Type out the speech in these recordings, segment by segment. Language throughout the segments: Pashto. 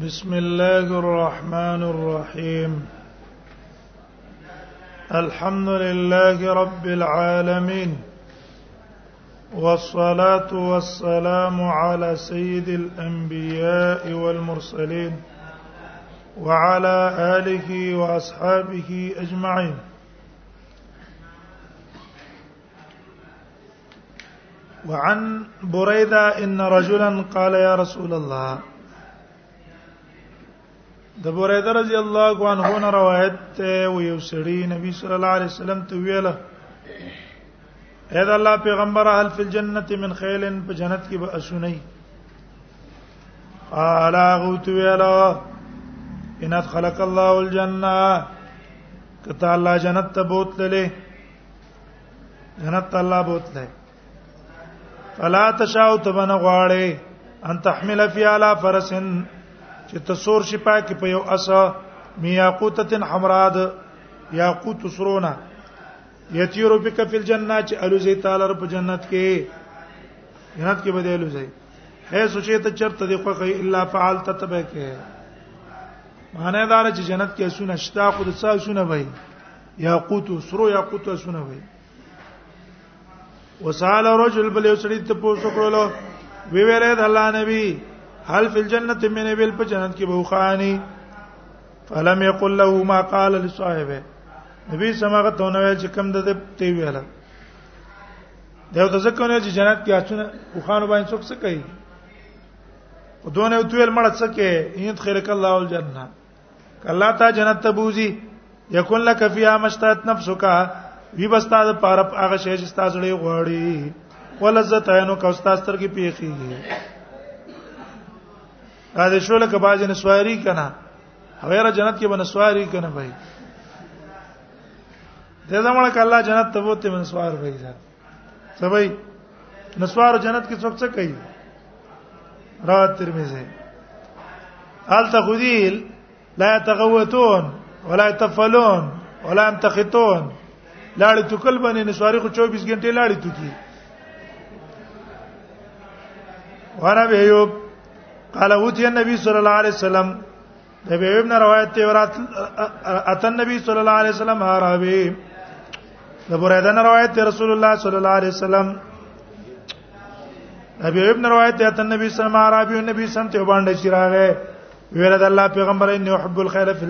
بسم الله الرحمن الرحيم الحمد لله رب العالمين والصلاه والسلام على سيد الانبياء والمرسلين وعلى اله واصحابه اجمعين وعن بريدة ان رجلا قال يا رسول الله د بريدة رضی الله عنه نه روایت ته و یو سړی نبی صلی الله علیه وسلم ته ویله اے دا الله پیغمبر هل فی الجنه من خیل په جنت کې به اسونی قال غوت ویلا ان خلق الله الجنه کته الله جنت ته بوتللې جنت الله بوتله فلا تشاو تبن غواړي ان تحمل فی علی فرسن چې تصور شي پاکي په یو اسا میاقوتتن حمراد یاقوت سرونا یتیرو بک فی الجنه چې الوزی تعالی رب جنت کې جنت کې بدې الوزی هي سوچې ته چرته دی خو الا فعلت تبکه معنی دار چې جنت کې سونه شتا خو د څا سونه وای یاقوت سرو یاقوت اسونه وي وسال رجل بل یسری ته پوسو کړلو وی ویره د الله نبی هل فی الجنه من بیل په جنت کې به خانی فلم یقل له ما قال لصاحبه نبی سماغه ته نو چې کم د ته ویل دا د ځکه نه چې جنت کې اچونه او خان باندې څوک څه کوي په دونه وتویل مړ څه کې ان خیرک الله الجنه الله تا جنت ته بوزي یکون لک فیها مشتات نفسک وی بستا د پاره هغه شی چې تاسو لري غواړي ولذت عینو کو تاسو تر کې پیخیږي دا د شو لکه باج نسواری کنه هغه جنت کې بنسواری کنه بھائی دې زموږ الله جنت ته وته منسوار وایي سبای نسوار جنت کې څوک څه کوي رواه ترمذی هل تخذيل لا يتغوتون ولا يتفلون ولا ينتخطون لاړې توکل باندې نسواري خو 24 غنټه لاړې توکي وانا به ایوب قال اوتی النبي صلی الله علیه وسلم د بیوب نه روایت دی ورات اتن نبی صلی الله علیه وسلم عربی د بریده نه روایت دی رسول الله صلی الله علیه وسلم ابي ابن روایت ته نبی صلی الله علیه وسلم نبی سم ته باندې چیرغه ویل د الله پیغمبر ان يحب الخير في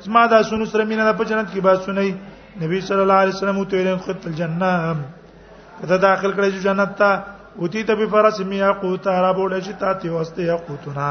اسما دا سونو سره مینه د جنت کې با سنئی نبی صلی الله علیه وسلم ته ویل خط الجنه کته داخل کړی جنت ته وتی ته به فرس میا قوت را بوډه چې تاته واسطه یقوتنا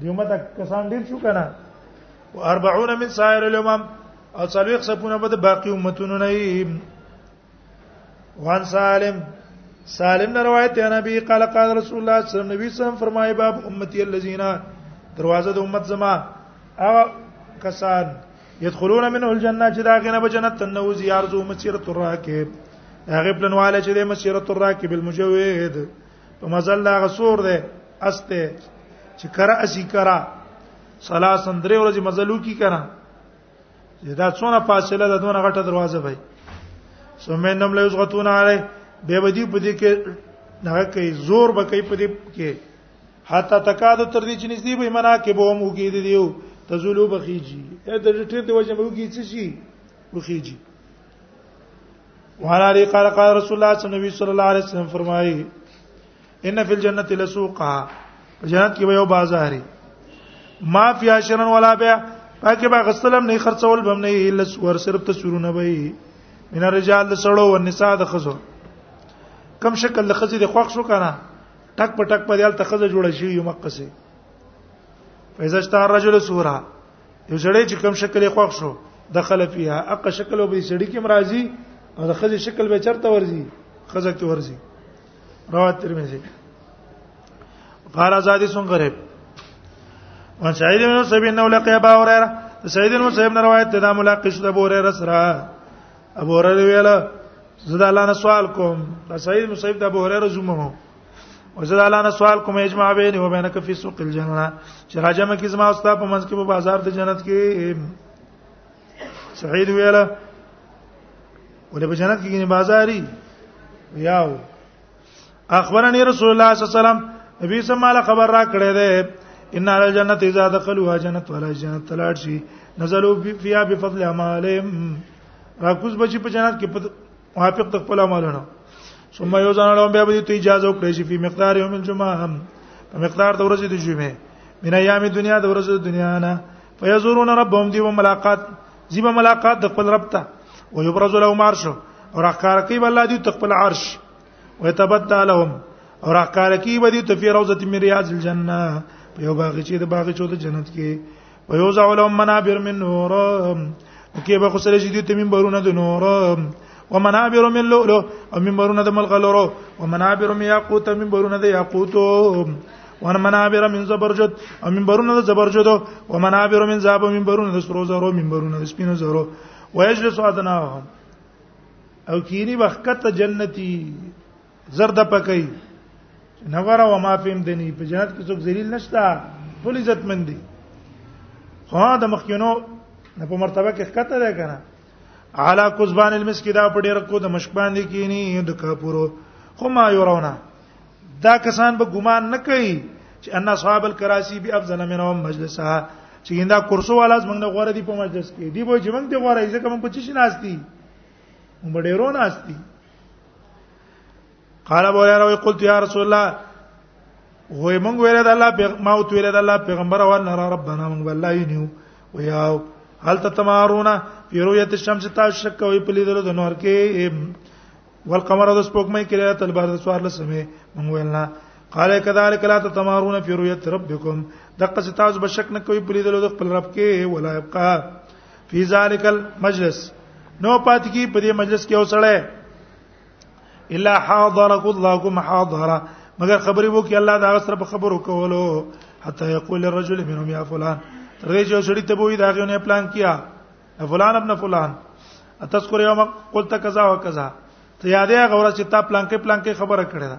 دیومه تک کسان ډیر شو کنه و 40 من سائر الامم او څلويخ سپونه به د باقي امتونو نه وان سالم سالم نے روایت ہے نبی قال قال رسول الله صلی الله علیه وسلم نبی صلی الله علیه وسلم فرمائے باب امتی الذین دروازه د امت زما هغه کسان يدخلون منه الجنه چې دا غنه به جنت تنو زیارزو مسیرت الراکب هغه پلنواله چې د مسیرت الراکب المجوید په مزل دا غسور ده استه چې کرا اسی کرا سلاسن درې ورځې مزلو کی کرا دا څونه فاصله ده دونه غټه دروازه وای سمې نم له زغتون علی به ودی په دې کې نه کوي زور به کوي په دې کې حتا تکاد تر دې چې نږدې به منا کې به هم وګید دیو تزولو بخیجی اې د ټیر دی وجه به وګی څه شي بخیجی وعلى علي قال قال رسول الله صلى الله عليه وسلم عليه وسلم فرمایي ان فی الجنه لسوقا جنت کې یو بازاري ما فی عشرن ولا بيع پکې به غسلم نه خرڅول بم نه الا ور صرف تصویرونه به من الرجال سړو او النساء د خزو کم شکل د خزې د خوښ شو کنه ټک په ټک په دیال ته خزه جوړه شي یو مقصه فیزشتار رجل سورا یو سړی چې کم شکل یې خوښ شو دخل فيها اق شکل به سړی کې مرাজি او د خځې شکل به چرته ورزي خځه کې ورزي رواه ترمذی قال ازادي سن غریب وان سعيد بن سبين نو لقي ابا هريره سعيد بن سبين روایت ده ملاقات د ابو هريره سره ابو هريره ویله زه د الله نه سوال کوم سعيد بن سبين د ابو هريره زموږ وزدا لانا سوال کوم اجماع بین و بینک فی سوق الجنه چې راجمه کې زما استاد په منځ کې په بازار د جنت کې سعید ویلا ولې په جنت کې بازاري یاو اخبرني رسول الله صلی الله علیه وسلم نبی صلی الله علیه خبر را کړی دی ان علی الجنت اذا دخلوا جنت ولا جنت تلاړ شي نزلوا فيها بفضل اعمالهم راکوز بچی په جنت کې موافق خپل عملونه ثم یوزن لهم بیا به ته اجازه وکړي چې په مقدار یوم الجمعه هم په مقدار د ورځې د جمعې من ایام دنیا د ورځې د دنیا نه فیزورون ربهم دی ملاقات زیبه ملاقات د خپل رب ته او یبرز لهم عرش او راکار کوي بل دی خپل عرش ويتبدى لهم او راکار کوي به دی ته فی روزه من ریاض الجنه په یو باغ چې د باغ چوت جنت کې ويوزع لهم منابر من نور کې به خسر شي دي تمیم برونه د نور ومنابر من لؤلؤ او من برونه د ملغلرو ومنابر من ياقوت من برونه د ياقوت وان منابر من زبرجد او من برونه د زبرجد او منابر من ذهب من برونه د سرو زرو من برونه د سپینو زرو ويجلس ادناهم او کینی وخت جنتی زرد پکې نور او ما فهم دني په جنت کې څوک ذلیل نشته ټول عزت مند دي خو د مخکینو نه په مرتبه کې ښکته ده کنه علا کزبان المسک دا په ډیر کو د مشک باندې کینی د کاپورو خو ما يرونه دا کسان به ګمان نه کوي چې ان اصحاب الکراسي به افضل منهم مجلسا چې دا کرسو والا زمنګ نه غوړه دي په مجلس کې دی به چې موږ ته غوړه ځکه موږ په چی شناستی موږ ډیرو ناستی قال ابو هريره قلت يا رسول الله وې مونږ ویل د الله پیغ ما او ویل د الله پیغمبر او نرا ربنا مونږ والله یو ویا هل تتمارونا فی رؤیت الشمس تا شک وی په لیدلو د نور کې والقمر د سپوږمۍ کې لري تل بار د سوار لسمه مونږ ویل نه قال كذلك لا تتمارون في رؤيه ربكم دقه تاسو بشک نه کوي په لیدلو د خپل رب کې ولا يبقى فی ذلک المجلس نو پات کی په دې مجلس کې اوسړې الا حاضرک الله کوم حاضره مگر خبرې وو کې الله دا سره په خبرو کولو حتی یقول الرجل منهم یا فلان تر دې چې سړی ته وې دا غوونه پلان کیا فلان ابن فلان اتذكر يوم قلت كذا وكذا ته یادې غوړه چې تا پلان کې پلان کې خبره کړې ده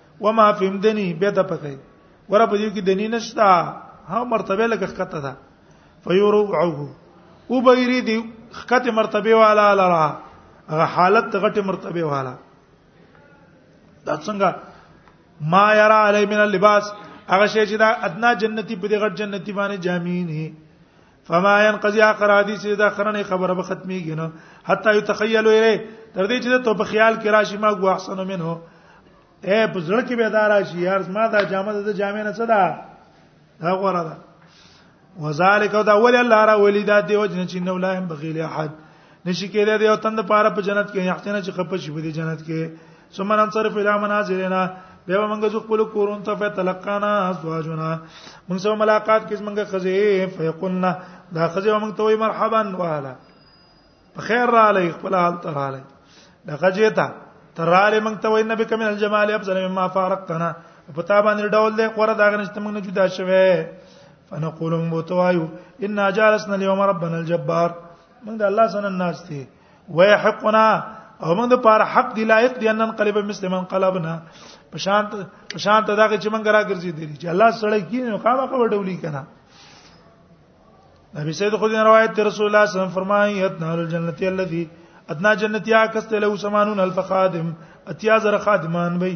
وما فهم دني به د پکې ور په دې کې دني نشتا ها مرتبه لکه خطه ده فيرعه او بيري دي خطه مرتبه والا لرا هغه حالت د غټه مرتبه والا دا څنګه ما يرى علي من اللباس هغه شی چې دا ادنا جنتی په دې غټ جنتی باندې جامین هي فما ينقضي عقر حدیث دا خرنه خبره به ختميږي نه حتا يتخيل اله تر دې چې ته په خیال کې راشي ما ګو احسن منه اے په زړه کې به دار شي یار ما دا جامه د جامې نه څه ده دا غوړه ده وذالک دا ول الله را ولی دا دی وجنه چې نو لاهم بغیل احد نشی کېده دی او تند پاره په جنت کې یحسن چې خپه شي په جنت کې ثم ننصرف الى منازلنا بیا موږ ځو خپل کورون ته فتلقانا ازواجنا موږ سره ملاقات کیږي موږ خزه فیقلنا دا خزه موږ ته وای مرحبا واهلا بخیر را علی خپل حال تر علی دا خزه ته تر علی موږ ته وای نبی کمن الجمال افضل مما فارقتنا په تا باندې ډول دی قره دا غنښت موږ نه جدا شوه فنقول مو توایو ان جالسنا اليوم ربنا الجبار موږ د الله سره ناشته ويحقنا او موږ د پاره حق دی لایق دی ان قلب مسلمان قلبنا پشان پشان ته داږي چې موږ راګرځي دي چې الله سره کې نو خامہ خبر ډولي کنه نبی سید خود روایت ته رسول الله صلی الله علیه وسلم فرمایي اتنا الجنتی الذی ادنا جنتیا کسته له 80000 خادم اتیا زر خادمان وي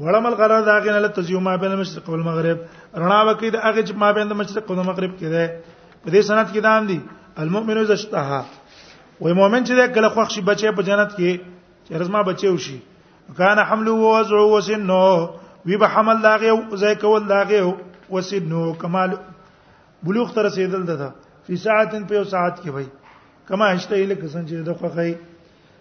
وړم القرار دا غنه له تزیو ما بین المشرق والمغرب رڼا وکي د هغه چې ما بین د مشرق او د مغرب کې ده په دې سند کې دام دي المؤمن اذا اشتها وای مؤمن چې ده کله خوښ شي بچي په جنت کې چې رزما بچي وشي کان حمل او وضع او سنو وی به حمل داغه او زای کول داغه او سنو کمال بلوغ تر رسیدل ده په ساعتن په ساعت کې وای کما هشته اله کسان چې د خوخی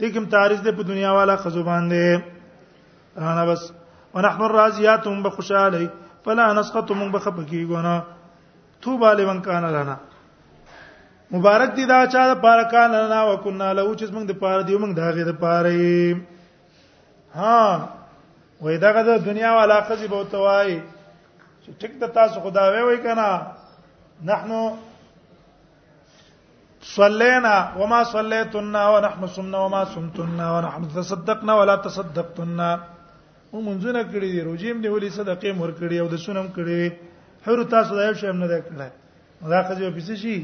دې کوم تعریض دې په دنیا والا خزو باندې رانا بس ونحن الرازيات هم بخشاله فلا نسقط من بخبكيغنا توبه لمن كان لنا مبارک دي دا چا د پاره کان لنا وکنا له چې موږ د پاره دی موږ داغه د پاره ها وای داغه د دنیا والا خزي به توای چې ټیک د تاسو خداوي وای کنه نحنو صلينا وما صليتنا ونحن صمنا وما صمتنا ونحن تصدقنا ولا تصدقتنا ومنځونه کړی دی روجیم دی ولې صدقې مور کړی او د سنم کړی حر تاسو دا یو شی هم نه ده کړی دا خځه په څه شي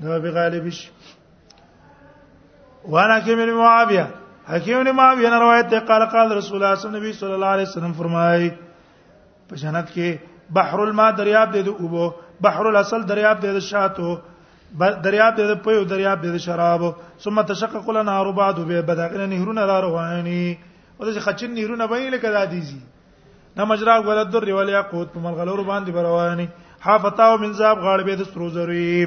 دا به غالب شي وانا کې مې معاویه حکیم نے معاویه روایت ته قال قال رسول الله صلی الله علیه وسلم فرمایي په جنت کې بحر الماء دریاب دی د اوبو بحر الاصل دریاب دی د شاتو دریاب دی د پيو دریاب دی د شراب ثم تشقق لنا ربعد به بدغنه نهرونه را رواني او د خچن نهرونه به لکه دادی زی نه مجرا ولد در ولیا قوت په ملغلور باندې برواني حافتاو من ذاب غاړبه د سترو زری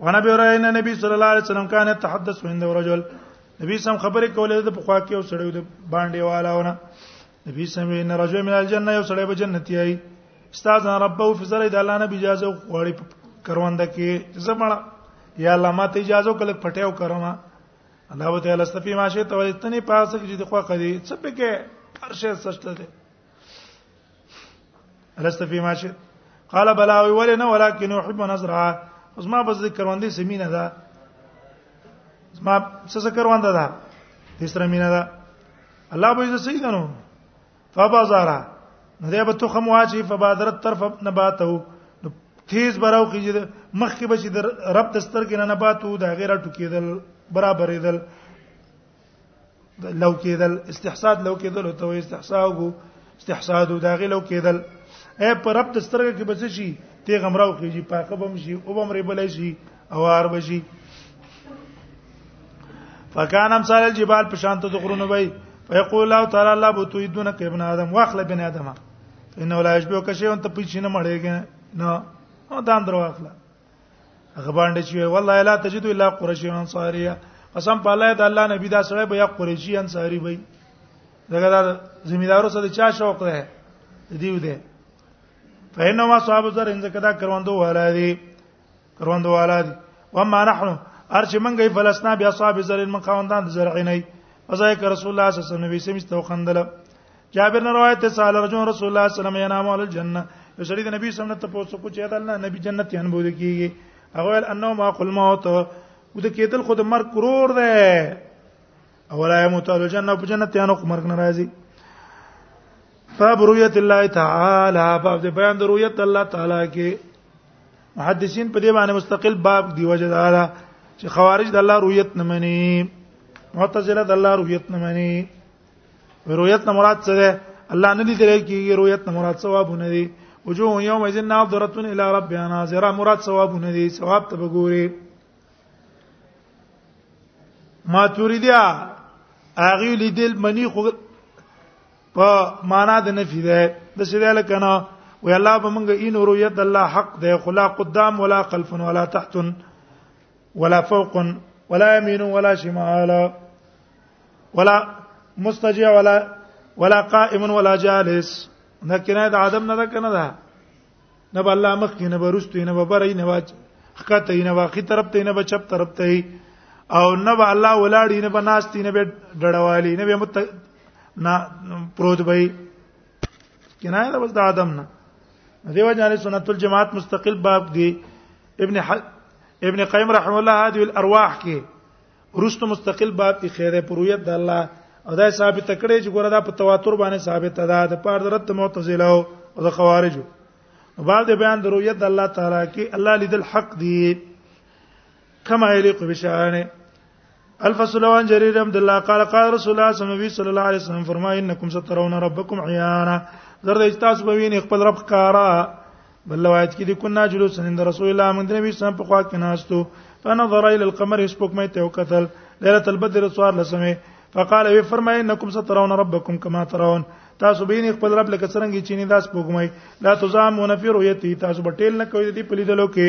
وانا به راي نه نبی صلی الله علیه وسلم کان تحدث عند رجل نبی سم خبرې کولې د پخوا کې او سړیو د باندې والاونه نبی سم ان رجل من الجنه یو سړی به جنتی ای استاد ربو فی زری د الله نه اجازه غواړي کرونده کې زمړه یا الله ما ته اجازه کله پټیو کرما الله تعالی استفی ماشه ته ولې تنه پاسه کې د خوا قدی څه پکې هر شی سچته ده لست فی ما شئ قال بلا وی ولې نه ولکن احب نظرها اوس ما بس ذکر وندې سمینه ده ما څه ذکر وندې ده تیسره مینه ده الله به زه صحیح کنو فبازارا نو دې به تو خم واچي فبادرت طرف نباته تیز براو کیږي مخکې به چې رب دستر کې نه نباتو دا غیره ټکیدل برابرېدل لو کېدل استحساد لو کېدل ته وي استحساد استحساد دا غي لو کېدل اے پر رب د سترګه کې بچ شي ته غمراو کېږي پاکه بم شي او بم ریبل شي او ار بشي فکان امثال الجبال په شان ته غرونه وي فیقول الله تعالی الله بتویدون ک ابن ادم واخل ابن ادم انه لا یشبه کشی انت پیچینه مړېږي نه دا اندر واخله غبانډه چې والله لا تجد الا قريش انصاريه قسم په الله د الله نبی دا سره به یا قريشي انصاري وي دغه دا زمیدارو سره چا شوق ده دیو ده فإنما صحابه زر ان کدا کروندو والا دي کروندو والا دي وما نحن ارچ منګي فلسنا بیا صاحب زر من قوندان زرعینی وزای ک رسول الله صلی الله علیه وسلم سمستو خندله جابر نے روایت ته سال رجو رسول الله صلی الله علیه وسلم ینام علی الجنه یو سړی د نبی صلی الله علیه وسلم ته پوښتنه کوي چې الله نبی جنت یې انبو کیږي هغه ول انه ما قل موت او د کېدل خود مرګ کرور ده اولا یموت علی الجنه په جنت یې انو مرګ ناراضي باب رؤیت الله تعالی باب د بیان د رؤیت الله تعالی کې محدثین په دې باندې مستقل باب دی وجه دا چې خوارج د الله رؤیت نه مني معتزله د الله رؤیت نه مني رؤیت نه مراد څه ده الله نه لیدل کیږي رؤیت نه مراد ثوابونه دي وجوه یوم اذن ناظرتون الی ربها ناظره مراد ثوابونه دي ثواب ته وګوري ما توریدیا اغه لیدل منی خو په معنا د نفي ده د څه ده لکه نه وی الله به مونږ ان رؤیت الله حق ده خلا قدام ولا خلف ولا تحت ولا فوق ولا يمين ولا شمال ولا مستجع ولا ولا قائم ولا جالس نکنه د عدم نه ده کنه ده نه به الله مخ کې نه برستو نه به برې نه واج خکته نه واقع طرف ته نه به چپ طرف ته او نه به الله ولاړی نه به ناشتی نه به ډړوالی نه به مت نه پروت به کنه ده بس د عدم نه دیو جان سنت الجماعت مستقل باب دی ابن ح... ابن قیم رحم الله هذه الارواح کې ورستو مستقل باب کې خیره پرویت د الله او دا ثابت کړي چې ګوره دا په تواتر باندې ثابت ده د پاره د رد معتزله او د خوارجو بعد بیان د رؤیت د الله تعالی کې الله لیدل حق دی کما یلیق بشانه الفصل عن جرير عبد الله قال قال رسول الله صلى الله عليه وسلم صلى الله عليه وسلم فرمى انكم سترون ربكم عيانا زرد اجتاس بوين خپل رب کارا بل روایت کې د کنا جلوس عند رسول الله موږ د نبی صلی الله په خوا کې ناستو فنظر الى القمر اسبوکمه ته وکتل ليله البدر سوار لسمه فقال وی فرمای انکم سترون ربکم کما ترون تاسو به نه خپل رب لکه څنګه چې نه داس پوګمای لا تزامون فی رؤیتی تاسو به ټیل نه کوي د پلیدلو کې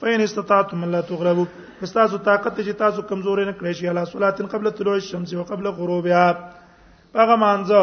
فین استطاعتم الله تغربو استاسو طاقت چې تاسو کمزورې نه کړئ شي الله صلاتن قبل طلوع الشمس وقبل غروبها هغه مانځه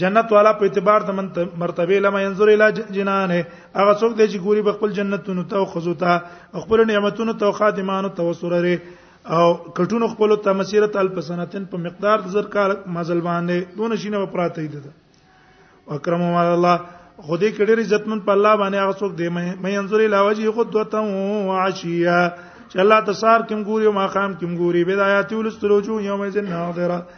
جنت والا په اعتبار د مرتبه لمه ينظر الى جنانه هغه څوک دی چې ګوري خپل جنتونو ته او خزو ته خپل نعمتونو ته او خادمانو ته وسرره او کټونو خپل ته مسیره تل پسنتن په مقدار د زر کال مزل باندې دون شینه و پراته دي ده اکرم الله خدای کډې عزتمن په الله باندې هغه څوک دی مې ينظر الى وجهه قدوه وعشيه چې الله تسار کوم ګوري او ما خام کوم ګوري بدايات ولستلو جو يوم ذن ناظره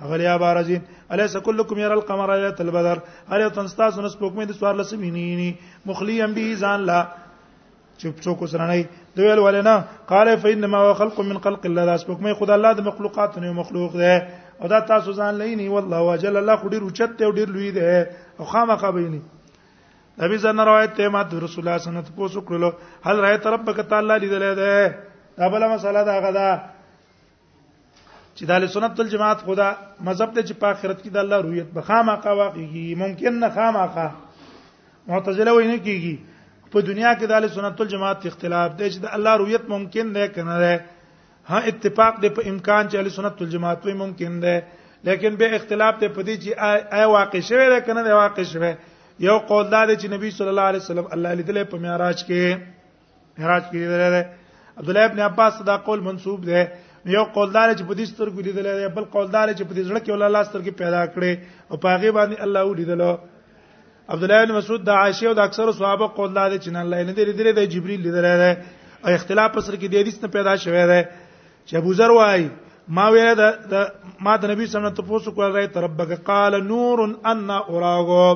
اغلی ابا رزین الیس کلکم یرا القمر یا البدر الی تنستا سنس پوکمه د سوار لس وینینی مخلی ام بی ځان لا چپ چوک سره نه دی ویل ولنا قال فینما خلق من خلق الله داس پوکمه خدای الله د مخلوقات نه مخلوق ده او دا تاسو ځان لینی والله وجل الله خو ډیر اوچت او ډیر لوی ده او خامخا بینی نبی زنه روایت ته ما د رسول الله صلی الله علیه وسلم پوسو کړلو هل رایت ربک تعالی لیدل ده دا بل مسله ده غدا چې د اهل سنت والجماعت خدا مذهب ته چې په آخرت کې د الله رؤیت به خامخا واقعي ممکن نه خامخا معتزله وایي نه کیږي په دنیا کې د اهل سنت والجماعت اختلاف دی چې د الله رؤیت ممکن نه کنه ده ها اتفاق دی په امکان چې اهل سنت والجماعت وایي ممکن ده لیکن به اختلاف ته پدې چې آیا واقع شوه ده کنه ده واقع شوه یو قول دا دی چې نبی صلی الله علیه وسلم الله لیدل په معراج کې معراج کې لیدل دی عبد الله ابن عباس دا قول منسوب دی یو قولدار چې په دې سترګو لیدل دی بل قولدار چې په دې ځړ کې ول الله سترګې پیدا کړې او په هغه باندې الله ولیدل عبد الله بن مسعود د عائشه او د اکثر صحابه قولدار چې نه الله نه دی لیدل دی جبريل لیدل دی او اختلاف پر سر کې د حدیث نه پیدا شوی دی چې ابو ذر وايي ما ویل دا ما د نبی صلی الله علیه وسلم ته پوښتنه کوله رایت ربک قال نور ان اراغو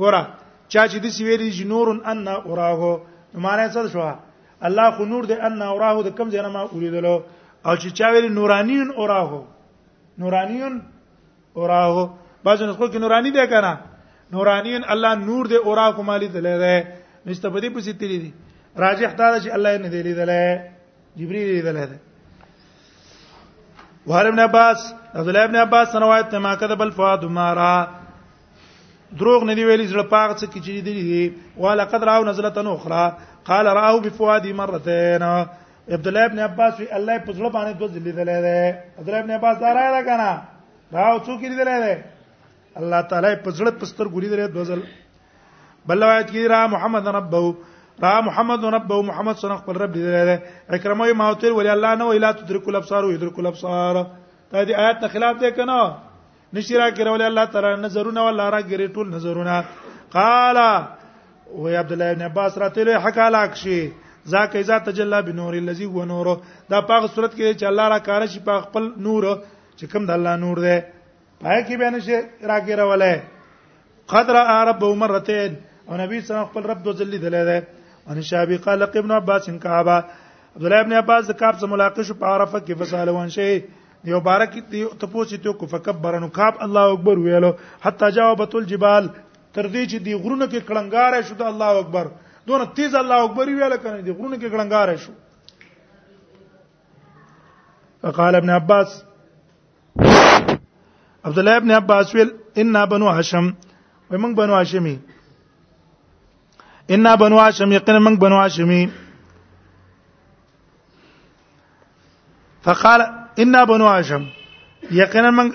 ګوره چا چې د سی ویلي جنورن ان اوراه نو معنی څه شو الله خو نور دی ان اوراه د کم ځای ما اوریدلو او چې چا ویلي نورانیون اوراه نورانیون اوراه بعض نسخو کې نورانی دی کنه نورانیون الله نور دی اوراه کومالی دلې ده نشته په دې پسې تللی دي راجح دا چې الله نه دی لیدلې جبرئیل لیدلې ده وهر ابن عباس عبد الله ابن عباس روایت ته ما کذب الفؤاد ما را دروغ نه دی ویلي زړه پاغه څه کې چې دی والا قد راو نزلت اخرى قال راو بفوادي مرتين عبد الله ابن عباس وی الله په زړه باندې دوه ځلې دلې ده عبد الله ابن عباس دا راځه کنه راو څوک دې دلې ده الله تعالی په زړه پستر ګوري دلې دوه ځل بل روایت کې را محمد ربو را محمد ربو محمد صلی الله علیه رب دې ده اکرمه ما وتر ولی الله نو الا تدرک الابصار ويدرک الابصار دا دې آیات نه خلاف ده کنه نشي راګرول الله تعالی نظرونه ولا راګری ټول نظرونه قال و عبد الله ابن عباس راته له حق علاک شي ذاک اذا تجلى بنور الذي هو نور دا په صورت کې چې الله را کار شي په خپل نور چې کوم د الله نور دی پای کې به نشي راګرولای قد را رب مرتين او نبی صلی الله خپل رب دو ذل دلې ده ان شابي قال ابن عباس ان كعبه عبد الله ابن عباس د کعب سره ملاقات شو په عرفه کې فساله وان شي یو بارک ته پوسې ته کو فکبر نو کعب الله اکبر ویلو حتا جاوبت الجبال تر دې چې دی غرونه کې کړنګار شو د الله اکبر دونه تیز الله اکبر ویل کنه دی غرونه کې کړنګار شو فقال ابن عباس عبد الله ابن عباس ویل ان بنو هاشم ومن بنو هاشمي ان بنو هاشم یقینا من بنو هاشمي فقال ان بنو هاشم یقینا من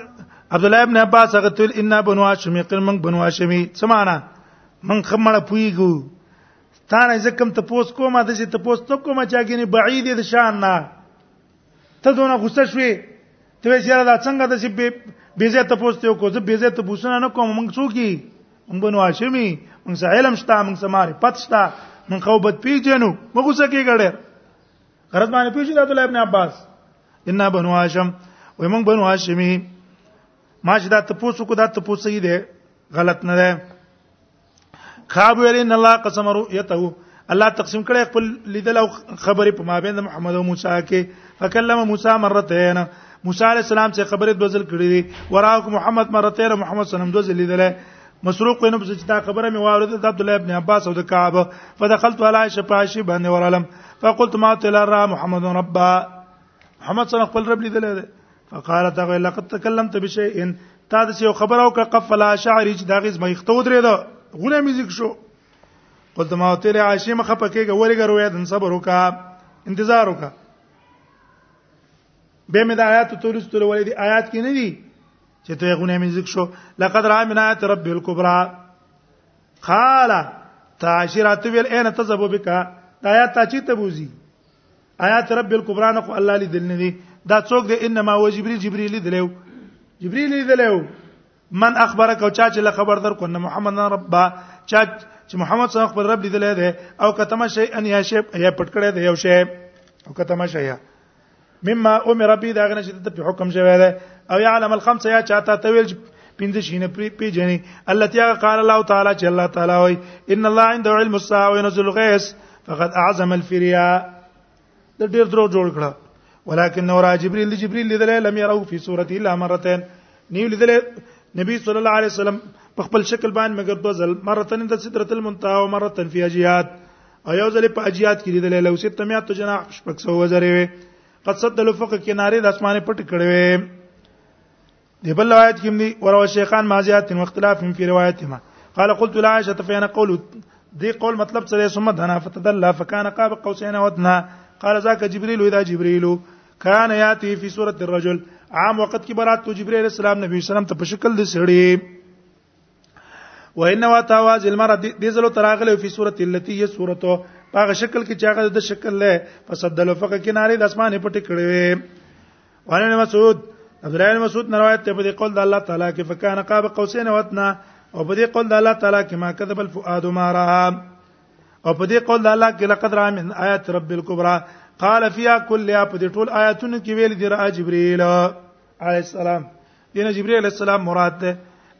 عبد الله ابن عباس هغه تل ان بنو هاشم یقینا من بنو هاشمي څه معنا من خمړه پویګو تانه زکم ته پوس کومه د چې ته پوس نو کومه چاګینه بعید د شان نه ته دونه غوسه شوې ته وې چیرې دا څنګه د چې به زه ته پوسټ یو کو زه به زه ته بوسنه نه کوم مونږ څوک یې مونږ بنو هاشمي مونږ سه علم شته مونږ سه ماري پت شته مونږ خو بد پیژنو مونږ غوسه کې ګړې غرض باندې پیژنې عبد الله ابن عباس ان بنو هاشم وې مونږ بنو هاشمي ما چې دا ته پوسو کو دا ته پوسې دي غلط نه ده کعب ویل ان الله قسم رؤيته الله تقسیم کړي خپل لیدل او خبرې په مابین د محمد او موسی کې فکلم موسی مرتين موسی عليه السلام چې خبرې د وزل کړې دي وراک محمد مرتين محمد صلی الله علیه وسلم دوزل لیدل مسروق وینم چې دا خبره مې واورېده د عبد الله ابن عباس او د کعب فدخلت على عائشه فاشي باندې ورالم فقلت ما تلرى محمد ربا محمد صلی الله خپل رب لیدل دی فقالت هغه لقد تكلمت بشيء تا د یو خبر او ک قفلا شعری چې داغه زما یختو درې دا غونه میوزیک شو قلت ما تیر عائشه مخه پکېګه ورګه رویا دن صبر وکا انتظار وکا به مې د آیات تورستل ولې د آیات کې نه دي چې ته غونه میوزیک شو لقد را من آیات رب الکبرى قال تعاشرات ویل اين تذهب بك آیات ته چې ته بوزي آیات رب الکبران خو الله لیدل نه دي دا څوک دی انما هو جبريل جبريل لیدلو جبريل لیدلو من اخبرك او چا چې له خبر در کو نه محمد نه رب چا چې محمد صلی الله خپل رب لیدل دی او کتم شي ان یا شی یا پټ کړی دی یو شی او کتم شي مما امر به دا غنه چې ته حکم شوی دی او يعلم الخمسه یا چاته تویل پنځه شینه پری پیجنې الله تعالی قال الله تعالی چې الله تعالی وای ان الله عنده علم الساعه وينزل الغيث فقد اعظم الفريا د ډیر درو جوړ کړه ولكن نور جبريل جبريل لیدل لم يروا في صورته الا مرتين نیو لیدل نبی صلی الله علیه وسلم په خپل شکل باندې مگر دوه ځل مرتين د سدرۃ المنتهى او مرتين في اجيات او یو ځل په اجيات کې لیدل لو ست میات جناح شپږ سو وزره قد صد الفق کناره د اسمانه پټ کړي دی بل روایت کې دی ورو شیخان ما زیات نو اختلاف فی روایت ما قال قلت لا عائشه فين قول دی قول مطلب څه دی ثم دنا فتدلى فكان قاب قوسين ودنا قال ذاك جبريل اذا جبريل كان ياتي في سوره الرجل عام وقت کې برات تو جبريل السلام نبی صلی الله علیه وسلم ته په شکل د سړي وان وتواز المرء دې زلو تراغله په صورت التي هي صورته په شکل کې چې هغه د شکل له فسدل فق کنارې د اسمانه پټ کړې وي وانه مسعود عبد الله بن مسعود روایت ته په دې قول د الله تعالی کې فکان قاب قوسین وتنا او په دې قول د الله تعالی کې ما کذب الفؤاد ما را او په دې قول د الله کې لقد را من آیات رب الكبرى قال فيها كلها په دې ټول آیاتونو کې ویل دي را جبريل عليه السلام دینه جبرئیل علیہ السلام مراد ده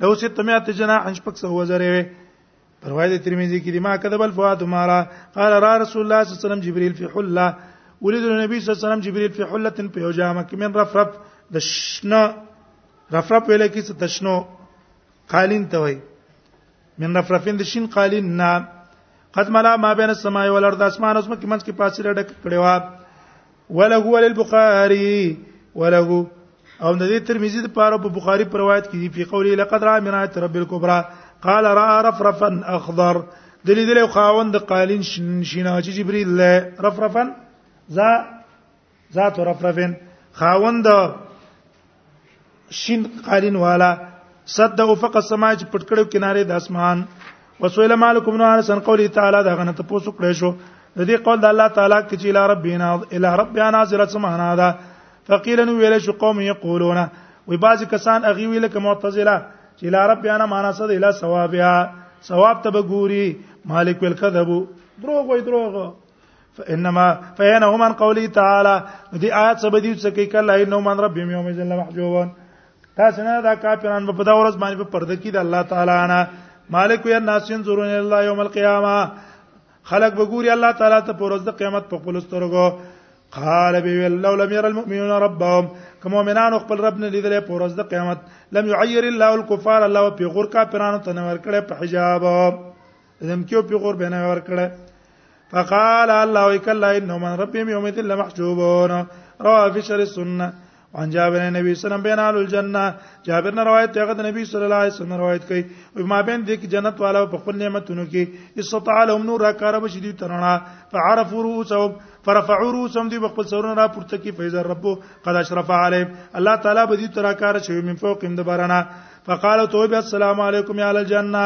له 600 جناح شپږ سو وزره وي پر روایت ترمذی کې دی ما کذب الفوات مارا قال را رسول الله صلی الله علیه وسلم جبرئیل فی حله ولید النبی صلی الله علیه وسلم جبرئیل فی حله په یو جامه کې من رفرف د شنه رفرف ویل کې څه تشنو قالین ته وای من رفرفین د شین قالین نه قد ملا ما بین السماء والارض اسمان اوس مکه منځ کې پاسې ډک کړي وا وله وللبخاري وله او د دې ترمذی د پاره په بخاری پر روایت کې دی په قولی لقد را منات رب الكبرى قال را رفرفا اخضر د دې دلو خاوند قالین شیناج جبريل له رفرفا ذا ذات رفرفن خاوند شین قالین والا صد افق السما چې پټ کړو کناره د اسمان وسویل مالک ابن انس ان قوله تعالی دا غنه ته پوسو کړی شو د دې قول د الله تعالی کې چې الی ربنا الی ربنا نازله سمعنا دا فقیل نو ویل شو قوم یقولون وی بعضی کسان اغي ویل ک معتزله چې الی ربنا معنا صد الی ثوابها ثواب ته بګوري مالک ویل کذبو دروغ وای دروغ فانما فینهم عن قوله تعالی دې آیات سبب دي چې کې کله انه من رب یوم ذل محجوبون تاسو نه دا کافران په دا ورځ باندې په پرده کې د الله تعالی نه مالک یا الناس ينظرون الى الله يوم القيامه خلق بګوري الله تعالی ته پر ورځ د قیامت په خپل سترګو قال بي لو لم ير المؤمنون ربهم كما مؤمنان خپل رب نه لیدل په ورځ د قیامت لم يعير الله الكفار الله په غور کافرانو تنور کړي په حجاب دمکیو پیغور به نه ور کړه فقال الله وکلا انه من ربهم يوم الدين لمحجوبون رواه في شر السنه وان جابر النبي صلى الله عليه وسلم بين اهل الجنه جابر نے روایت ته غد نبی صلی الله علیه وسلم روایت کړي او ما بین دې جنت والا په خپل نعمتونو کې استطاع لهم نور کار به شدي ترنا فعرفوا رؤوسهم فرفعوا رؤوسهم دې خپل سرونه را پورته کې فیض رب قد اشرف علیهم الله تعالی به دې ترا کار شوی من فوق هم د بارنا فقالوا توبه السلام علیکم یا الجنه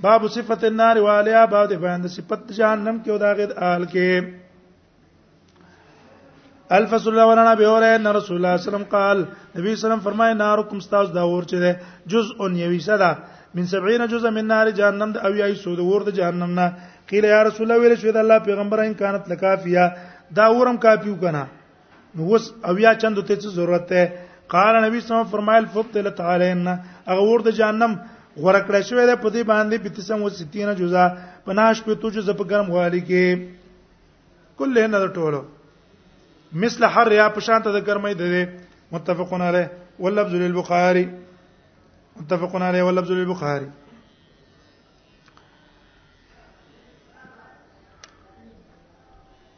باب صفت النار والیا باب د بیان د صفت جهنم کې او د غد آل کې الف صلی الله علیه به اوره ان رسول الله صلی الله علیه وسلم قال نبی صلی الله علیه وسلم فرمای نارکم استاذ دا ور چې ده جزء یوی صدا من 70 جزء من نار جهنم د او یای سود ور د جهنم نه قیل یا رسول الله ویل شو د الله پیغمبر ان کانت لکافیه دا ورم کافیو کنه نو وس او یا چند ته څه ضرورت ده قال نبی صلی الله فرمایل فبتل تعالی ان هغه ور د جهنم غره کړی شوی ده په دې باندې په 360 جزا پناش په تو جزا په ګرم غالي کې کله نه ټولو مثل حر یا په شانته د ګرمۍ ده متفقون علیه واللفظ للبخاری متفقون علیه واللفظ للبخاری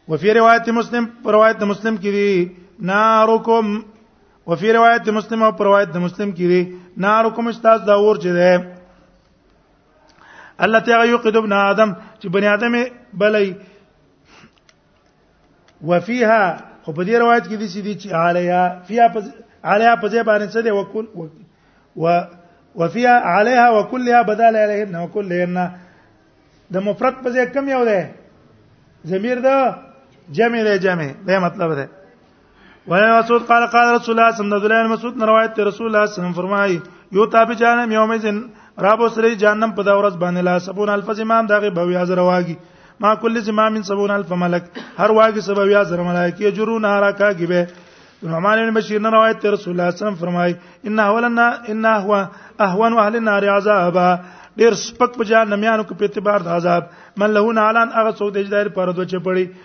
وفي روایت مسلم روایت مسلم کې دي نارکم وفي روایت مسلم او روایت مسلم کې دي نارکم استاذ دا اور چې ده الله تعالی یقد ابن ادم چې بنی ادم بلای وفيها خو په دې روایت کې دي چې دي چې عليها فيها عليها په ځای باندې څه دی وکول و وفيها عليها وكلها بدل عليهن وكلهن د مفرد په ځای کم یو دی ضمیر دا جمع دی جمع دا مطلب دی وای مسعود قال قال رسول الله صلی الله علیه وسلم روایت ته رسول الله صلی الله علیه وسلم فرمایي یو تابع جانم یوم زن رابو سری جانم په دا ورځ باندې لا سبون الف زمام دغه بویا زر واګي ما کل زمام من سبون الف ملک هر واګي سبب یا زر ملائکه جرون حرکا گیبه نعمان بن بشیر نه روایت ته رسول الله صلی الله علیه وسلم فرمایي ان اولنا ان هو اهون اهل النار عذابا ډیر سپک په جهنميانو کې په اعتبار د عذاب من له نالان هغه څوک د اجدار پر دوه چپړي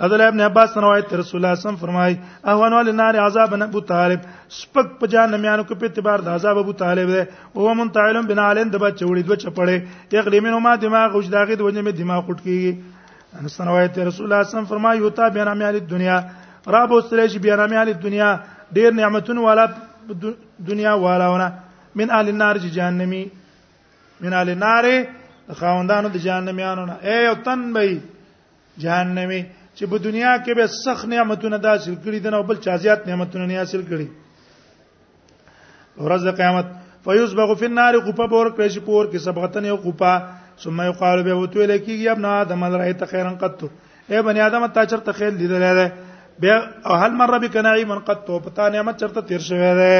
عبد الله ابن عباس روایت تر رسول الله صم فرمای اهون ول نار عذاب ابو طالب سپک په جان میانو کې په اعتبار د عذاب ابو طالب دی او هو منتعلم بنا علن د بچ وړي دوه چپړې یغلی منو ما دماغ اوج داغه د وجه می دماغ قټ کیږي انس روایت تر رسول الله صم فرمای یو تا بیان میال دنیا را بو سره شي بیان میال دنیا ډیر نعمتون والا دنیا والاونه من اهل النار جهنمی من اهل النار خاوندانو د جهنميانو نه اے وطن بې جهنمی چې په دنیا کې به سخت نعمتونه د حاصل کړي دنه او بل چا زیات نعمتونه نه حاصل کړي ورځ د قیامت فیسبغ فی النار قپا بور کړی شي پور کې سبغتن یو قپا ثم یقال به وتو لکیږي ابن ادم رایت خیرن قط اے بنی ادم تا چرته خیر لیدل دی بیا هل مر بک نعیم قط پتا نعمت چرته تیر شوی دی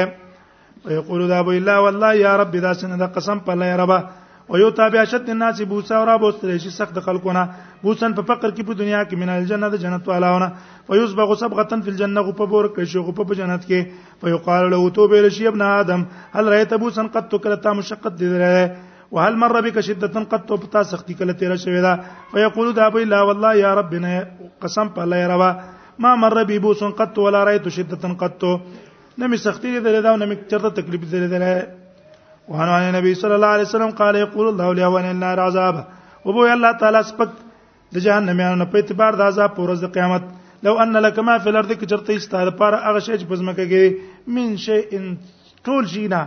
ويقول ذا ابو الله والله يا رب دا سن دا قسم په الله ربا او یو تابع شت الناس بوسا او رب استری شي سخت خلقونه بوسن په فقر کې په دنیا کې من الجنه د جنت والاونه فيسبغ صبغه في الجنه غو په بور کې شي غو په جنت کې فيقال له توبه لشي ابن ادم هل رايت بوسن قد تكلتا مشقت دي وهل مر بك شده قد تبتا سختي کله تیر شوی دا فيقول دا بي لا والله يا ربنا قسم په الله يا رب ما مر بي بوس قد ولا رايت شده قد نه می سختی دې درې دا نه می چرته تکلیف دې درې وانه ان نبی صلی الله علیه وسلم قال یقول الله لي وان النار عذاب وبو الله تعالی سپک د جهنم یانو په اعتبار د عذاب پر ورځ قیامت لو ان لك ما في الارض کچرته استاره پر هغه شی چې پزمکه کې من شي ان ټول شي نه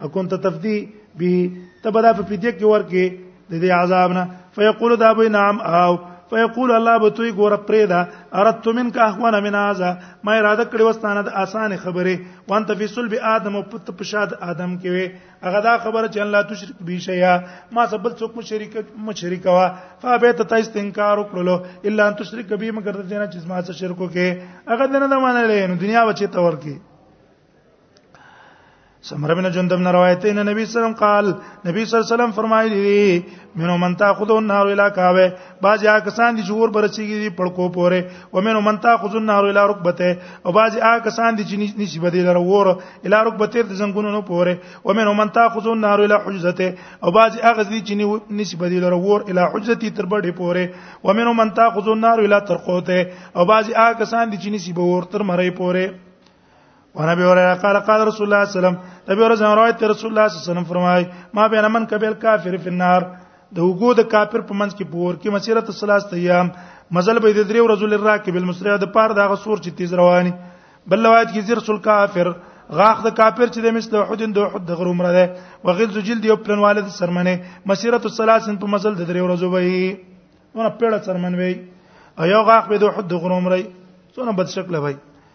اكنت تفدي به تبدا په فدیه کې ورکه د دې عذاب نه فیقول دا به نعم او فیقول الله به توي ګور پرې دا اردت منک اخوان من هذا ما اراده کړې وستانه د اسانه خبره وانت فی صلب ادم او پت پشاد ادم کې وي هغه دا خبره چې الله تشرک به شیا ما سبل څوک مشرک مشرک وا فابت ته استنکار وکړلو الا ان تشرک به مگر د دینه چې ما څه شرکو کې هغه دنه د معنی لري دنیا بچي تور کې سمر بن جندب نے روایت ہے نبی صلی اللہ علیہ وسلم قال نبی صلی اللہ علیہ وسلم فرمایلی دی منو من تاخذ النار الى کاوه بعض یا کسان دي جوړ برسیږي دي پړکو پوره و منو من تاخذ النار الى ركبته او بعض یا کسان دي چې نشي بدیل ور الى ركبته د زنګونو نو پوره و منو من تاخذ النار الى حجزته او بعض یا غز دي چې نشي بدیل ور الى حجزته تر بډې پوره و منو من تاخذ النار الى ترقوته او بعض یا کسان دي چې نشي به ور تر مړې پوره ونبي هريره قال قال رسول الله صلى الله عليه وسلم نبي ورځ روایت ته رسول الله صلی الله علیه وسلم فرمای ما بین من قبل کافر فی النار د وګو د کافر په منځ کې پور کې مسیرت الثلاث ایام مزل به د درې ورځو لر راکب المسرع د پار دغه سور چې تیز رواني بل روایت کې زیر سل کافر غاخ د کافر چې د مثل احد د احد د غروم را ده وغلز جلد یو پلن والد سرمنه مسیرت الثلاث په مزل د درې ورځو وي ونه پیړه سرمن وي او یو غاخ به د احد د غروم رای څونه بد شکل وي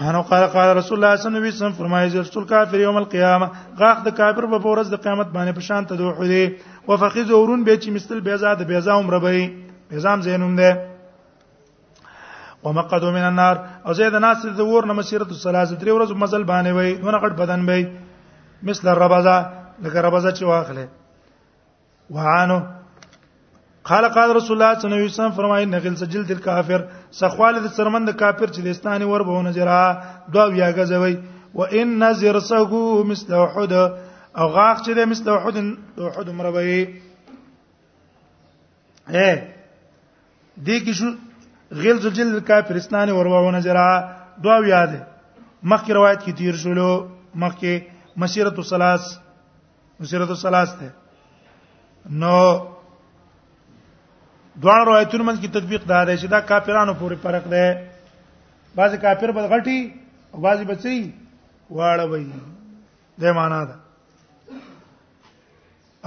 انو قال قال رسول الله صلی الله علیه وسلم فرمایي چې رسول کافر یوم القیامه غاخ د کافر په ورځ د قیامت باندې په شان ته دوه دی وفخذ اورون به چې مثل بیزا د بیزا عمر به بیزام زینوم ده ومقدو من النار او زید ناس د ور نه مسیرت الثلاث درې ورځ مزل باندې وي نو غټ بدن به مثل الربزه لکه ربزه چې واخله وعانو قال قال رسول الله صلی الله علیه وسلم فرمایي نغل سجل دل کافر سخوال د سرمند کافر چې د استانی ور به نظرا دو بیا غزوي و ان نظر سغو مثل احد او غاخ چې د مثل احد احد مروي اے دې کې شو غل سجل دل کافر استانی ور به نظرا دو بیا ده مخکې روایت کې تیر شولو مخکې مسیرت الثلاث مسیرت الثلاث ده نو دوه روایتونو منځ کې تطبیق دا دی چې دا کافرانو پورې فرق دی بعض کافر به غټي او بعض بچي واړه وي د معنا ده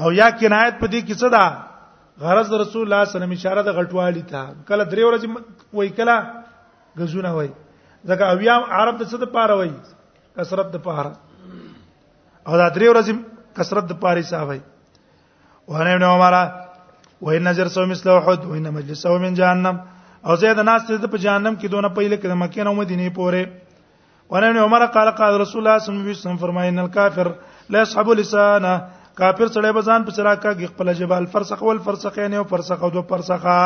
او یا کنایت په دې کې څه ده غرض رسول الله صلی الله علیه وسلم اشاره د غټوالي ته کله درې ورځې وای کله غزونه وای ځکه اویام عرب د څه د پاره وای کثرت د پاره او دا درې ورځې کثرت د پاره حساب وي وانه ابن عمر وان نظر سو مثل احد وان مجلس سو من جهنم او زید ناس ته په جهنم کې دونه پهله کې د مکه نه مدینه پورې وان ابن عمر قال قال رسول الله صلی الله علیه وسلم فرمایي ان الکافر لا يصحب لسانه کافر سړی به ځان په سره کاږي خپل جبال فرسخ ول فرسخین او فرسخ او دو فرسخه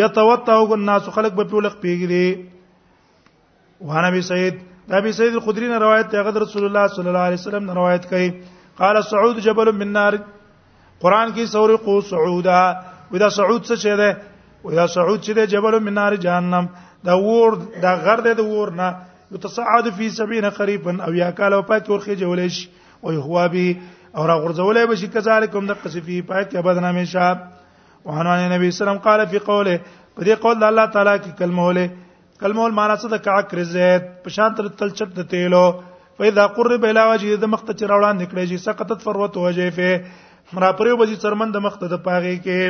یتوتو الناس خلق به په لخ پیګری وعن ابي سعيد ابي سعيد الخدري نے روایت ته غد رسول الله صلی الله علیه وسلم نے روایت کړي قال سعود جبل من نار قران کې سورې قو سعودا ودا سعود څه شه ده ودا سعود چې ده جبل من نار جهنم دا ور دا غر ده د ور نه يتصعد في 70 قريبا او یا کال او پات ورخه جولې شي او هو به او را غرزولې به شي کذالکم د قصفي پات کې بدن همیشه وعنوان نبی اسلام قال في قوله په دې قول الله تعالی کې کلمه ولې کلمه المعنی څه د کعکر زید په شان تر تلچت د تیلو فاذا قرب الى وجه د مخ ته چر وړاندې کړی چې سقطت فروت وجه فه را پرې وځي څرمن د مخ ته د پاغي کې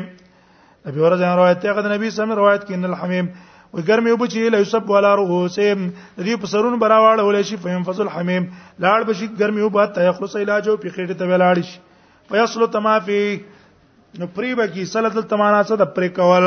نبی ورځ روایت هغه د نبی سم روایت کې ان الحمیم و ګرمي وب چې لا یسب ولا رؤسهم د دې په سرون براواړه ولې شي فهم فصل حمیم لاړ بشي ګرمي وب ته یخلص علاج او پیخېټه ته ولاړ شي فیصل تمافی نو پری بکی سلت تمانا څه د پری کول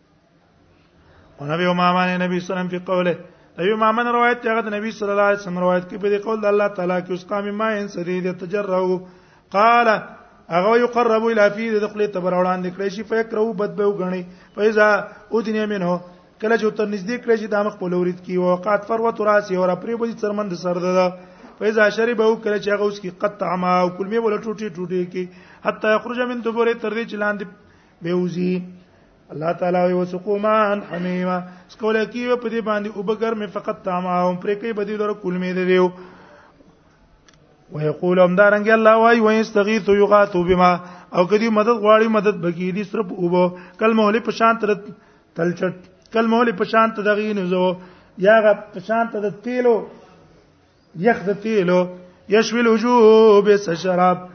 ونبي امامه نه نبی سلام په قوله نبی امامه روایت ته غد نبی صلی الله علیه وسلم روایت کې په دې قول د الله تعالی کې اوس قام ما ان سدید تجرعو قال هغه یقرب الی فی د خپل تبر وړاندې کړی شي فیکرو بد به وګڼي فیزا اودنی منه کله چې تر نږدې کړی شي د مخ په لورید کې او قات فروت راسی او پرې بوزي سرمند سر ده فیزا شرب او کله چې هغه اوس کې قطع ما او کلمې ولا ټوټي ټوټي کې حتی یخرج من دبره تر دې چې لاندې به وزي الله تعالی یو سقومان حمیما سکول کی په دې باندې او بګر می فقط تمام پر کې بدی لره کول می دی دیو ويقول هم دارنګ الله وای وای استغیث یغاث بما او کدی مدد غواړي مدد بګی دي صرف او بو کل مهله په شان تر تلچټ کل مهله په شان ته دغې نه زو یا غ په شان ته د تیلو یخ د تیلو یشوی الوجوه بس شراب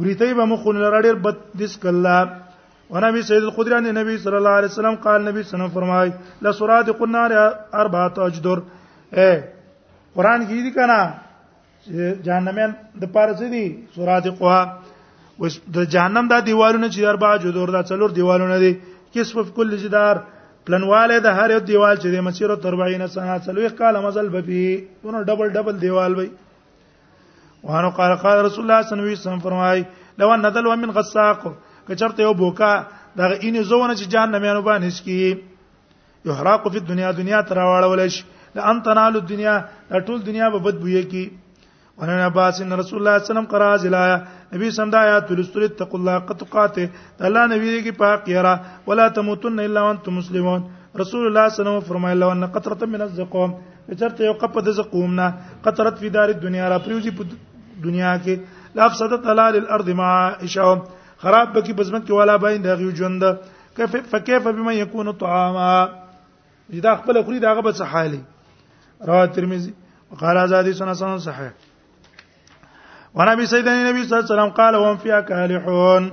وریته به مخونه لرا ډیر بد دس کلا ونبي سيد الخدري عن النبي صلى الله عليه وسلم قال نبی صلی الله فرمای لا سورات قنار اربعه اجدر اے قران کې دي کنه جهنميان د پاره څه دي سورات قوا وس د جهنم دا دیوالونه چې اربعه جدور دا څلور دیوالونه دي کس په کل جدار پلنواله د هر یو دیوال چې د مسیر 40 سنه څلوي کال مزل بپی ونه ډبل ډبل دیوال وي وانه قال قال رسول الله صلی الله علیه وسلم فرمای لو ان ندل من غساق کچرته یو بوکا دا اینه زونه چې جان نه مینو باندې سکی یحراق فی الدنیا دنیا تر واړول شي لئن تنال الدنیا ټول دنیا به بد بوې کی وان عباس ان رسول الله صلی الله علیه وسلم قرأ ذلا نبی سم دا آیات لستر اتقوا الله قد قاته الله نبی کی پاک یرا ولا تموتن الا وانتم مسلمون رسول الله صلی الله علیه وسلم فرمایله ان قطره من الزقوم چرته یو قپ د زقوم نه قطرت فی دار الدنیا را پریوزی په دنیا کې لا افسدت علی الارض ما اشاو خراب بکی بزمن کې والا باین دغه ژوند کیف فکیف بما یکون طعاما دا خپل خوري داغه به صحالی رواه ترمذی وقال ازادی سنن سنن صحیح ونبي سيدنا النبي صلى الله عليه وسلم قال وهم فيها كالحون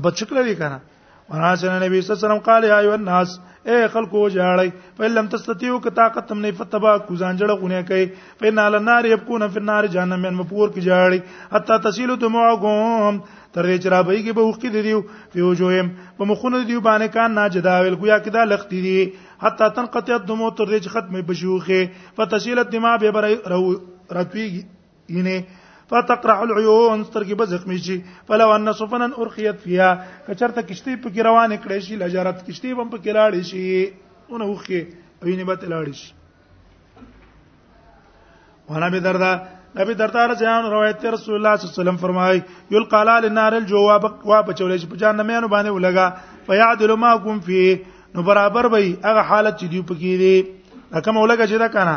ابا شکر وی کنه انا سن نبی صلی الله علیه وسلم قال یا ایو الناس اے خلکو جاړی فلم تستطيعوا ک طاقت تم نه فتبا کو ځان جړه غونه کوي فین علی النار یبکون فی النار جهنم من مپور کی جاړی حتا تسیل دموعهم تر دې چې را به کې به وخت دی دیو په وجوهم په مخونو دیو باندې کان نه جداول گویا کې دا لخت دی حتا تنقطع دمو تر دې چې ختمه بشوخه فتسیل الدماء به رتویږي ینه فتقرع العيون سترګې به زخمی شي فلو ان سفنا ارخيت فيها کچرته کشتی په کې روان کړي شي لجرت کشتی هم په کې لاړ شي اونه وخی ویني به لاړ شي وانا به دردا نبی دردا رضیان روایت رسول الله صلی الله علیه وسلم فرمای یل قال للنار الجواب وا بچول شي په جان نه مینو باندې ولګا فیعدل ما کوم فی نو برابر وي هغه حالت چې دی پکې دی کما ولګا چې دا کنه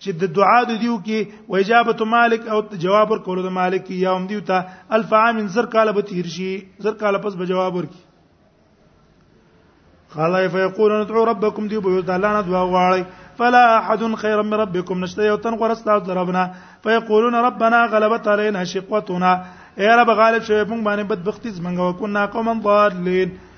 چې د دعا د دیو کې و اجابت مالک او جواب ورکول د مالک یا هم دیو ته الف عام زر کال به تیر شي زر کال پس به جواب ورکي قال فيقول ندعو ربكم دي بيوت الله ندعو غواړي فلا احد خيرا من ربكم نشته یو تن غره ستاسو دربنا فيقولون ربنا غلبت علينا شقوتنا اے رب غالب شوی موږ باندې بدبختی زمنګ وکنا قوم ضالین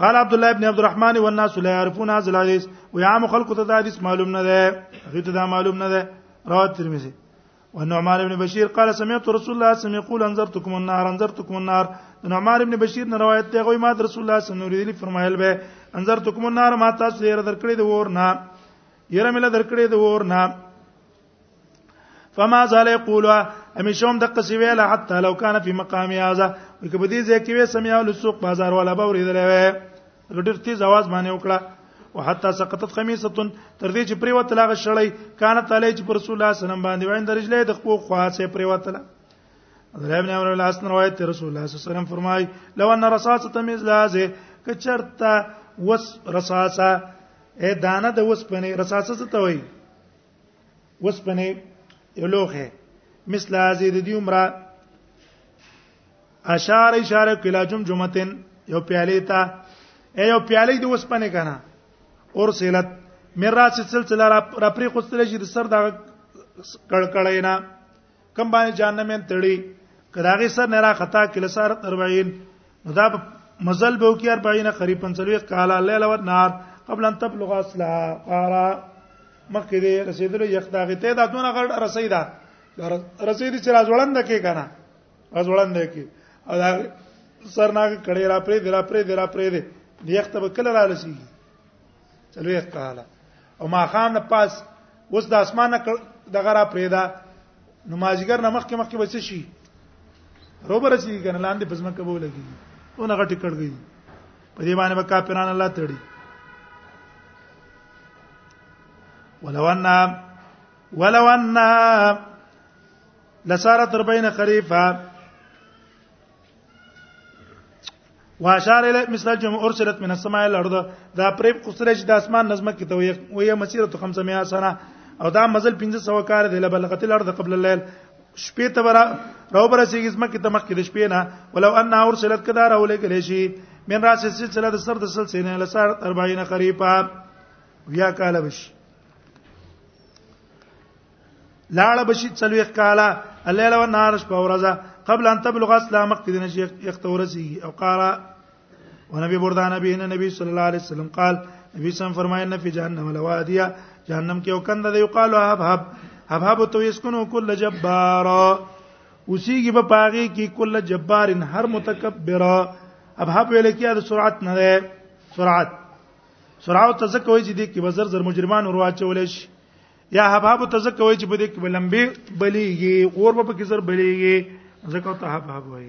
قال عبد الله ابن عبد الرحمن والناس لا يعرفون هذا الحديث ويعام خلق ته دا حدیث معلوم نه ده غیته دا معلوم نه ده رواه ترمذی ونعمان ابن بشير قال سمعت رسول الله صلى الله عليه وسلم يقول انذرتكم النار انذرتكم النار نعمان ابن بشير نه روایت دی غوي ما رسول الله صلی الله علیه وسلم فرمایل به انذرتكم النار ما تاسو یې درکړې د ور نه یره مله درکړې د ور نه فما زال يقول هميشوم د قصي ویل حتى لو كان في مقام هذا وکړه په دې ځای کې وې سمیا ول سوق بازار ولا به ورېدلې وې ډېر تیز आवाज باندې وکړه وحتى سقطت خميسه تر دې چې پریوت لاغه شړې كانت عليه چې رسول الله صلی الله علیه وسلم باندې وایند رجلې د خپل خواصه پریوت لاغه عبدالله ابن عمرو لاس روایت ته رسول الله صلی الله علیه وسلم فرمای لو ان رصاصه تمیز لازه کچرتا وس رصاصه اے دانه د وس پنه رصاصه څه ته وای وسپنه یو لوخه مثل هذه د دې عمره اشار اشاره کلا جمجمتن یو پیاله تا یو پیاله د وسپنه کنه اور سیلت میراث سلسله را پرې خوستل شي د سر دا کړکړینا کم باندې جهنم یې تړي کداغه سر نه را خطا کله سار 40 نو دا مزل به وکي 40 قریب 45 قال الليل والنهار قبل ان تبلغ اصلا قارا مکه دې رسیدل یخ داغه ته دا دونه غړ رسیدا رسید چې راز وړاند کې کنه راز وړاند کې او دا سرناګه کړي را پرې درا پرې درا پرې دې یخ ته کله را لسی څلوي کاله او ما خام نه پاس اوس د اسمانه دغه را پریدا نو ماجګر نه مخکې مخکې بچ شي روبر سي کنه لاندې پزما کبو لګي او نه غټي کړ گئی په دې باندې وکا پیران الله تړي ولو ان ولو ان لسارت ربین خریفه واشار الی مثل الجمع ارسلت من السماء الى الارض دا پرې کوسره چې د اسمان نظم کې ته وي مسیره 500 سنه او دا مزل 1500 کار دی لبلغت الارض قبل الليل شپې ته برا راو برا سیږي زمکه ته مخ کې د شپې نه ولو ان ارسلت کدا راو لګل شي من راس سلسله د سر د سلسله نه لسار 40 قریبا بیا کال بشي لاړه بشي څلويخ کاله الليل والنهار شپه ورځه قبل ان تبلغ اسلام مقتدین شیخ اختورسی او قارا ونبي بردا نبی ان نبی صلی الله علیه وسلم قال نبی سم فرمایي ان فی جهنم لوادیا جهنم کې او کند دی یقال هب هب هب هب تو یسکنو کل جبار اوسیږي په پاغي کې کل جبار هر متکبر اب هب ویل کې د سرعت نه ده سرعت سرعت تزکوي چې دي کې وزر زر مجرمان ورواچول شي یا حباب ته ځکه وای چې بده کې بلمبه بلیږي اور به کې زر بلیږي ځکه ته حباب وای